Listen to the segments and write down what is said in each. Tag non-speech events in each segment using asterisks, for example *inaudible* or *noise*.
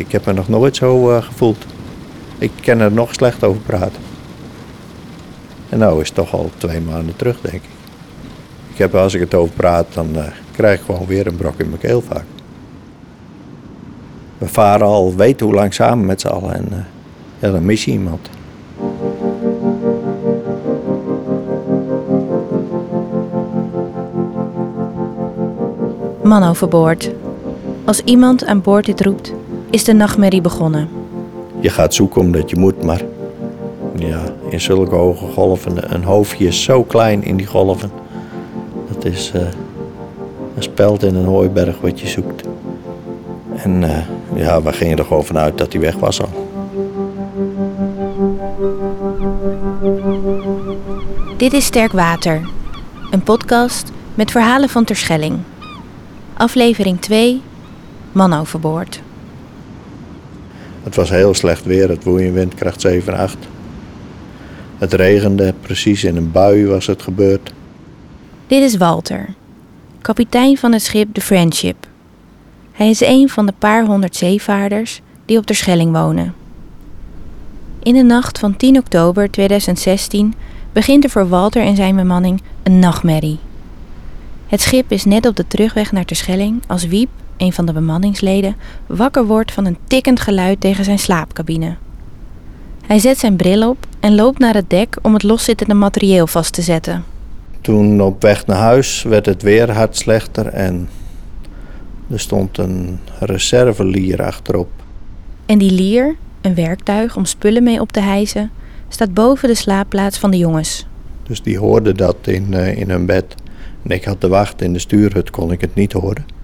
Ik heb me nog nooit zo uh, gevoeld. Ik kan er nog slecht over praten. En nou is het toch al twee maanden terug, denk ik. Ik heb, als ik het over praat, dan uh, krijg ik gewoon weer een brok in mijn keel vaak. We varen al weet hoe lang samen met z'n allen en uh, dan mis je iemand. Man overboord. Als iemand aan boord dit roept, is de nachtmerrie begonnen. Je gaat zoeken omdat je moet, maar ja, in zulke hoge golven, een hoofdje is zo klein in die golven. Dat is uh, een speld in een hooiberg wat je zoekt. En uh, ja, we gingen er gewoon vanuit dat hij weg was al. Dit is Sterk Water, een podcast met verhalen van Terschelling. Aflevering 2, Man overboord. Het was heel slecht weer, het windkracht 7 8. Het regende, precies in een bui was het gebeurd. Dit is Walter, kapitein van het schip The Friendship. Hij is een van de paar honderd zeevaarders die op de Schelling wonen. In de nacht van 10 oktober 2016 begint er voor Walter en zijn bemanning een nachtmerrie. Het schip is net op de terugweg naar Terschelling als Wiep, een van de bemanningsleden, wakker wordt van een tikkend geluid tegen zijn slaapcabine. Hij zet zijn bril op en loopt naar het dek om het loszittende materieel vast te zetten. Toen op weg naar huis werd het weer hard slechter en er stond een reservelier achterop. En die lier, een werktuig om spullen mee op te hijsen, staat boven de slaapplaats van de jongens. Dus die hoorden dat in, uh, in hun bed. En ik had de wacht in de stuurhut, kon ik het niet horen.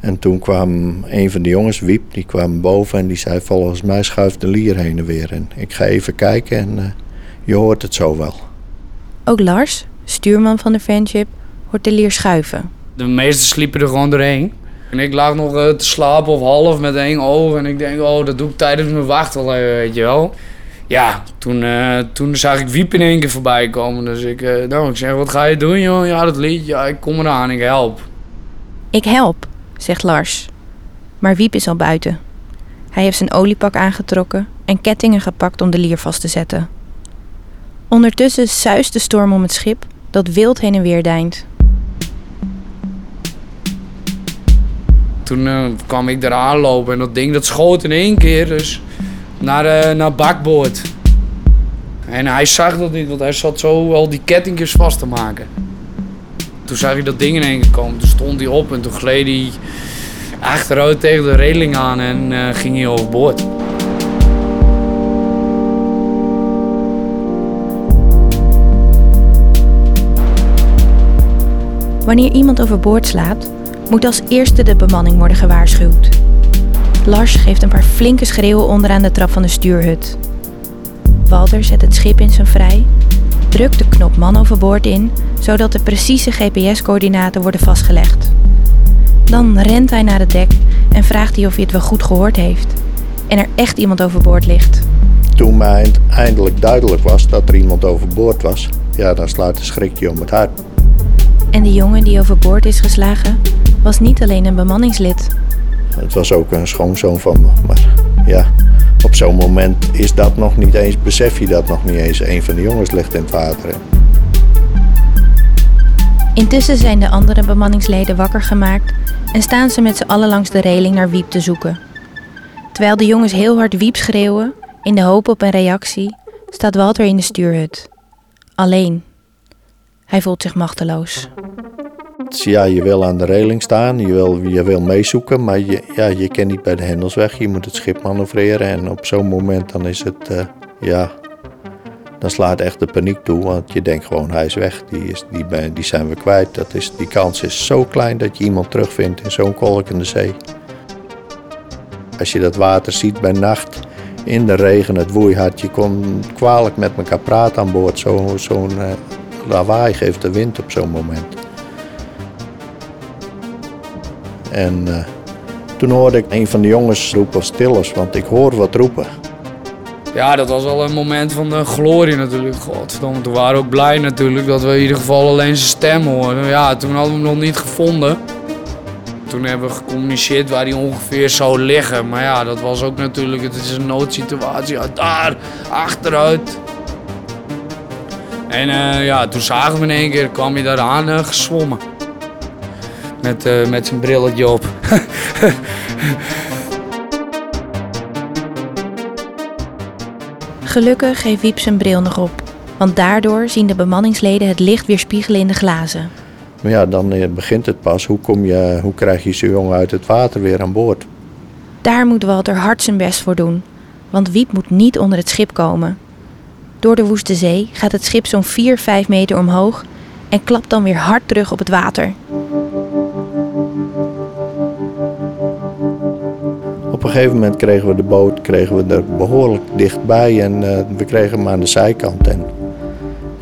En toen kwam een van de jongens, Wiep, die kwam boven en die zei: Volgens mij schuift de lier heen en weer. En ik ga even kijken en uh, je hoort het zo wel. Ook Lars, stuurman van de Friendship, hoort de lier schuiven. De meesten sliepen er gewoon doorheen. En ik lag nog uh, te slapen of half met één oog. En ik denk, oh, dat doe ik tijdens mijn wacht wel even, weet je wel. Ja, toen, uh, toen zag ik Wiep in één keer voorbij komen. Dus ik, uh, nou, ik zeg, wat ga je doen, joh? Ja, dat liedje, ja, ik kom eraan, ik help. Ik help, zegt Lars. Maar Wiep is al buiten. Hij heeft zijn oliepak aangetrokken en kettingen gepakt om de lier vast te zetten. Ondertussen zuist de storm om het schip dat wild heen en weer deint. Toen uh, kwam ik eraan lopen en dat ding dat schoot in één keer dus naar, uh, naar bakboord. En hij zag dat niet, want hij zat zo al die kettingjes vast te maken. Toen zag hij dat ding in komen. Toen stond hij op en toen gleed hij achteruit tegen de reling aan en uh, ging hij overboord. Wanneer iemand overboord slaat, moet als eerste de bemanning worden gewaarschuwd. Lars geeft een paar flinke schreeuwen onderaan de trap van de stuurhut. Walter zet het schip in zijn vrij, drukt de knop man overboord in, zodat de precieze GPS-coördinaten worden vastgelegd. Dan rent hij naar het dek en vraagt hij of hij het wel goed gehoord heeft en er echt iemand overboord ligt. Toen mij eindelijk duidelijk was dat er iemand overboord was, ja, dan slaat de schrikje om het hart. En de jongen die overboord is geslagen, was niet alleen een bemanningslid. Het was ook een schoonzoon van me. Maar ja, op zo'n moment is dat nog niet eens, besef je dat nog niet eens. Een van de jongens ligt in het water. Intussen zijn de andere bemanningsleden wakker gemaakt en staan ze met z'n allen langs de reling naar Wiep te zoeken. Terwijl de jongens heel hard Wiep schreeuwen, in de hoop op een reactie, staat Walter in de stuurhut. Alleen. Hij voelt zich machteloos. Ja, je wil aan de reling staan, je wil, je wil meezoeken, maar je, ja, je kan niet bij de hendels weg. Je moet het schip manoeuvreren en op zo'n moment dan is het, uh, ja, dan slaat echt de paniek toe. Want je denkt gewoon, hij is weg, die, is, die, die zijn we kwijt. Dat is, die kans is zo klein dat je iemand terugvindt in zo'n kolkende zee. Als je dat water ziet bij nacht, in de regen, het woeihard, je kon kwalijk met elkaar praten aan boord. Zo'n zo uh, lawaai geeft de wind op zo'n moment. En uh, toen hoorde ik een van de jongens roepen stillers, want ik hoor wat roepen. Ja, dat was wel een moment van de glorie natuurlijk. Godverdomme, toen waren we ook blij natuurlijk dat we in ieder geval alleen zijn stem hoorden. Ja, toen hadden we hem nog niet gevonden. toen hebben we gecommuniceerd waar hij ongeveer zou liggen. Maar ja, dat was ook natuurlijk, het is een noodsituatie. Daar, achteruit. En eh, ja, toen zagen we in één keer, kwam hij daar aan uh, gezwommen. Met, uh, met zijn brilletje op. *laughs* Gelukkig heeft Wiep zijn bril nog op. Want daardoor zien de bemanningsleden het licht weer spiegelen in de glazen. Maar ja, dan begint het pas. Hoe, kom je, hoe krijg je zo'n jongen uit het water weer aan boord? Daar moet Walter hard zijn best voor doen. Want Wiep moet niet onder het schip komen. Door de woeste zee gaat het schip zo'n 4, 5 meter omhoog en klapt dan weer hard terug op het water. Op een gegeven moment kregen we de boot kregen we er behoorlijk dichtbij en uh, we kregen hem aan de zijkant. En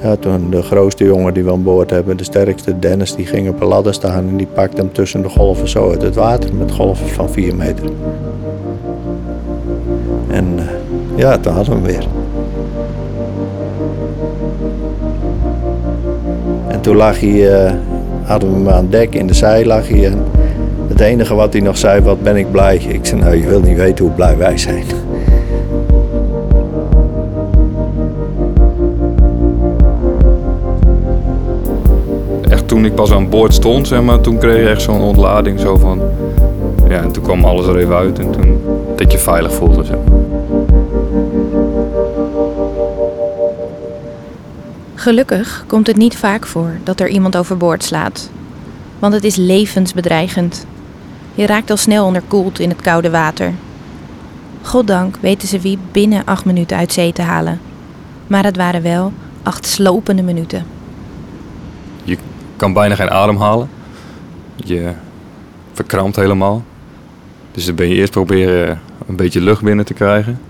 ja, toen de grootste jongen die we aan boord hebben, de sterkste Dennis, die ging op een ladder staan en die pakte hem tussen de golven zo uit het water met golven van 4 meter. En uh, ja, toen hadden we hem weer. En toen lag hij, uh, hadden we hem aan dek in de zij lag hij. Het enige wat hij nog zei, wat ben ik blij. Ik zei, nou je wil niet weten hoe blij wij zijn. Echt toen ik pas aan boord stond, zeg maar, toen kreeg je echt zo'n ontlading. Zo van, ja, en toen kwam alles er even uit en toen dat je veilig voelde. Zeg maar. Gelukkig komt het niet vaak voor dat er iemand overboord slaat. Want het is levensbedreigend. Je raakt al snel onderkoeld in het koude water. Goddank weten ze wie binnen acht minuten uit zee te halen. Maar het waren wel acht slopende minuten. Je kan bijna geen adem halen. Je verkrampt helemaal. Dus dan ben je eerst proberen een beetje lucht binnen te krijgen.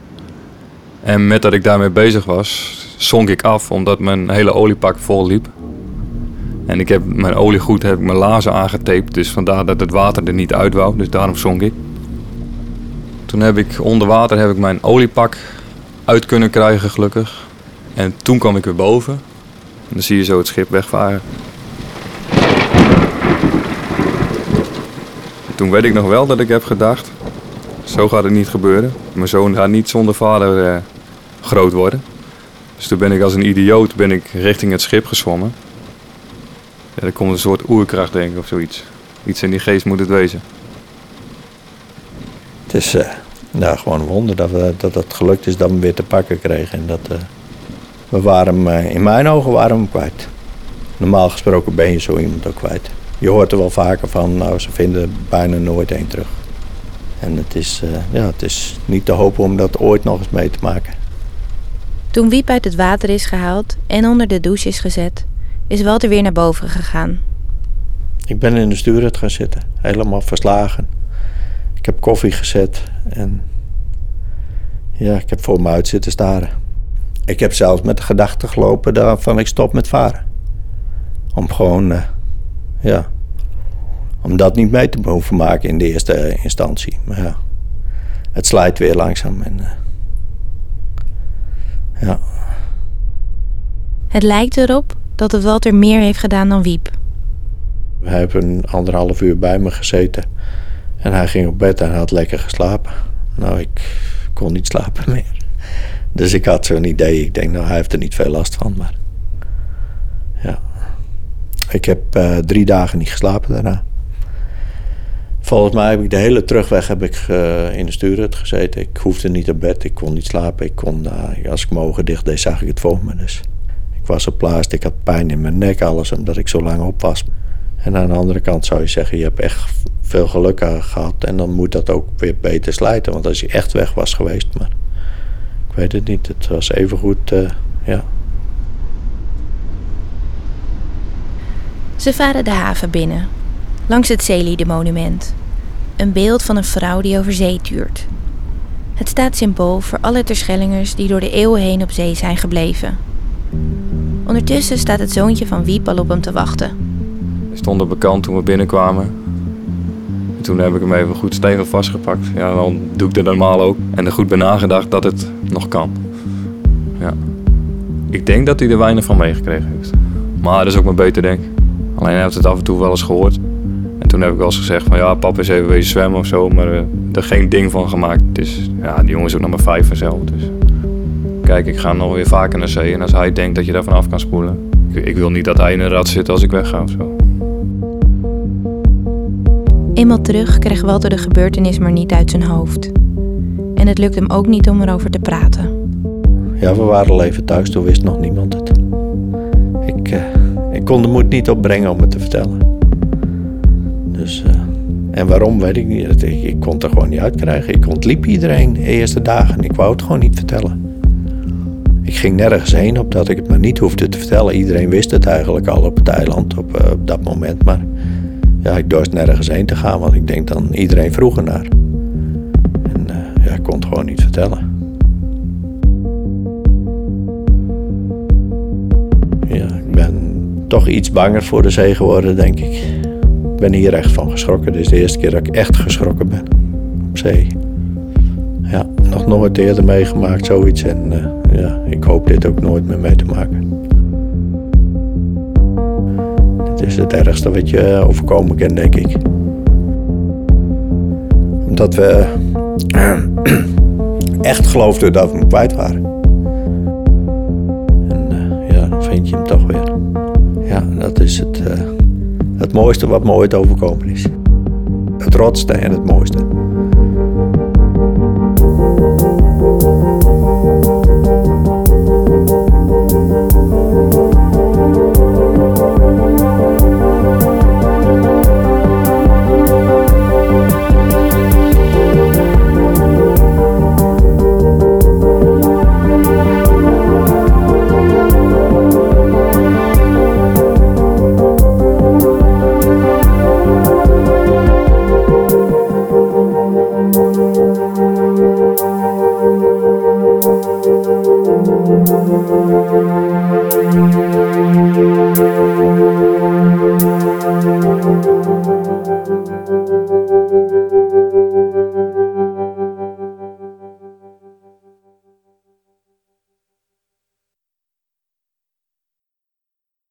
En met dat ik daarmee bezig was, zonk ik af omdat mijn hele oliepak vol liep. En ik heb mijn oliegoed heb ik mijn lazen aangetaped, dus vandaar dat het water er niet uit wou. Dus daarom zonk ik. Toen heb ik onder water heb ik mijn oliepak uit kunnen krijgen, gelukkig. En toen kwam ik weer boven. En dan zie je zo het schip wegvaren. En toen weet ik nog wel dat ik heb gedacht, zo gaat het niet gebeuren. Mijn zoon gaat niet zonder vader eh, groot worden. Dus toen ben ik als een idioot ben ik richting het schip gezwommen. Ja, er komt een soort oerkracht, denk ik, of zoiets. Iets in die geest moet het wezen. Het is uh, nou, gewoon een wonder dat, we, dat het gelukt is dat we hem weer te pakken kregen. En dat, uh, we waren hem, uh, in mijn ogen waren we hem kwijt. Normaal gesproken ben je zo iemand ook kwijt. Je hoort er wel vaker van, nou, ze vinden bijna nooit één terug. En het is, ja, het is niet te hopen om dat ooit nog eens mee te maken. Toen Wiep uit het water is gehaald en onder de douche is gezet, is Walter weer naar boven gegaan. Ik ben in de stuurhut gaan zitten, helemaal verslagen. Ik heb koffie gezet en ja, ik heb voor me uit zitten staren. Ik heb zelfs met de gedachte gelopen van ik stop met varen. Om gewoon, uh, ja, om dat niet mee te hoeven maken in de eerste instantie. Maar ja, het slijt weer langzaam en... Uh, ja. Het lijkt erop dat het Walter meer heeft gedaan dan Wiep. Hij heeft een anderhalf uur bij me gezeten. En hij ging op bed en had lekker geslapen. Nou, ik kon niet slapen *laughs* meer. Dus ik had zo'n idee. Ik denk, nou, hij heeft er niet veel last van. Maar ja. Ik heb uh, drie dagen niet geslapen daarna. Volgens mij heb ik de hele terugweg heb ik, uh, in de stuurhut gezeten. Ik hoefde niet op bed, ik kon niet slapen. Ik kon, uh, als ik mijn ogen dicht deed, zag ik het voor me. Dus was op plaats, ik had pijn in mijn nek, alles omdat ik zo lang op was. En aan de andere kant zou je zeggen, je hebt echt veel geluk gehad. En dan moet dat ook weer beter slijten. Want als je echt weg was geweest, maar ik weet het niet. Het was even goed, uh, ja. Ze varen de haven binnen, langs het Zeelieden-monument. Een beeld van een vrouw die over zee tuurt. Het staat symbool voor alle Terschellingers die door de eeuwen heen op zee zijn gebleven. Ondertussen staat het zoontje van Wiep al op hem te wachten. Hij stond op bekant toen we binnenkwamen. En toen heb ik hem even goed stevig vastgepakt. Ja, dan doe ik dat normaal ook. En er goed bij nagedacht dat het nog kan. Ja. Ik denk dat hij er weinig van meegekregen heeft. Maar dat is ook maar beter denk. Alleen hij heeft het af en toe wel eens gehoord. En toen heb ik wel eens gezegd van ja, papa is even wezen zwemmen of zo, maar uh, er geen ding van gemaakt. Dus ja, die jongen is ook nog maar vijf vanzelf. Dus kijk, ik ga nog weer vaker naar zee en als hij denkt dat je daar vanaf kan spoelen. Ik, ik wil niet dat hij in een rat zit als ik wegga of zo. Eenmaal terug kreeg Walter de gebeurtenis maar niet uit zijn hoofd. En het lukte hem ook niet om erover te praten. Ja, we waren al even thuis, toen wist nog niemand het. Ik, uh, ik kon de moed niet opbrengen om het te vertellen. Dus, uh, en waarom weet ik niet. Ik, ik kon het er gewoon niet uitkrijgen. Ik ontliep iedereen de eerste dagen. Ik wou het gewoon niet vertellen. Ik ging nergens heen opdat ik het maar niet hoefde te vertellen. Iedereen wist het eigenlijk al op het eiland op, op dat moment. Maar ja, ik dorst nergens heen te gaan, want ik denk dan iedereen vroeg ernaar. En uh, ja, ik kon het gewoon niet vertellen. Ja, ik ben toch iets banger voor de zee geworden, denk ik. Ik ben hier echt van geschrokken. Dit is de eerste keer dat ik echt geschrokken ben op zee. Nog nooit eerder meegemaakt zoiets en uh, ja, ik hoop dit ook nooit meer mee te maken. Dit is het ergste wat je overkomen kan, denk ik. Omdat we *clears throat* echt geloofden dat we hem kwijt waren. En ja, dan vind je hem toch weer. Ja, dat is het, het mooiste wat me ooit overkomen is. Het rotste en het mooiste.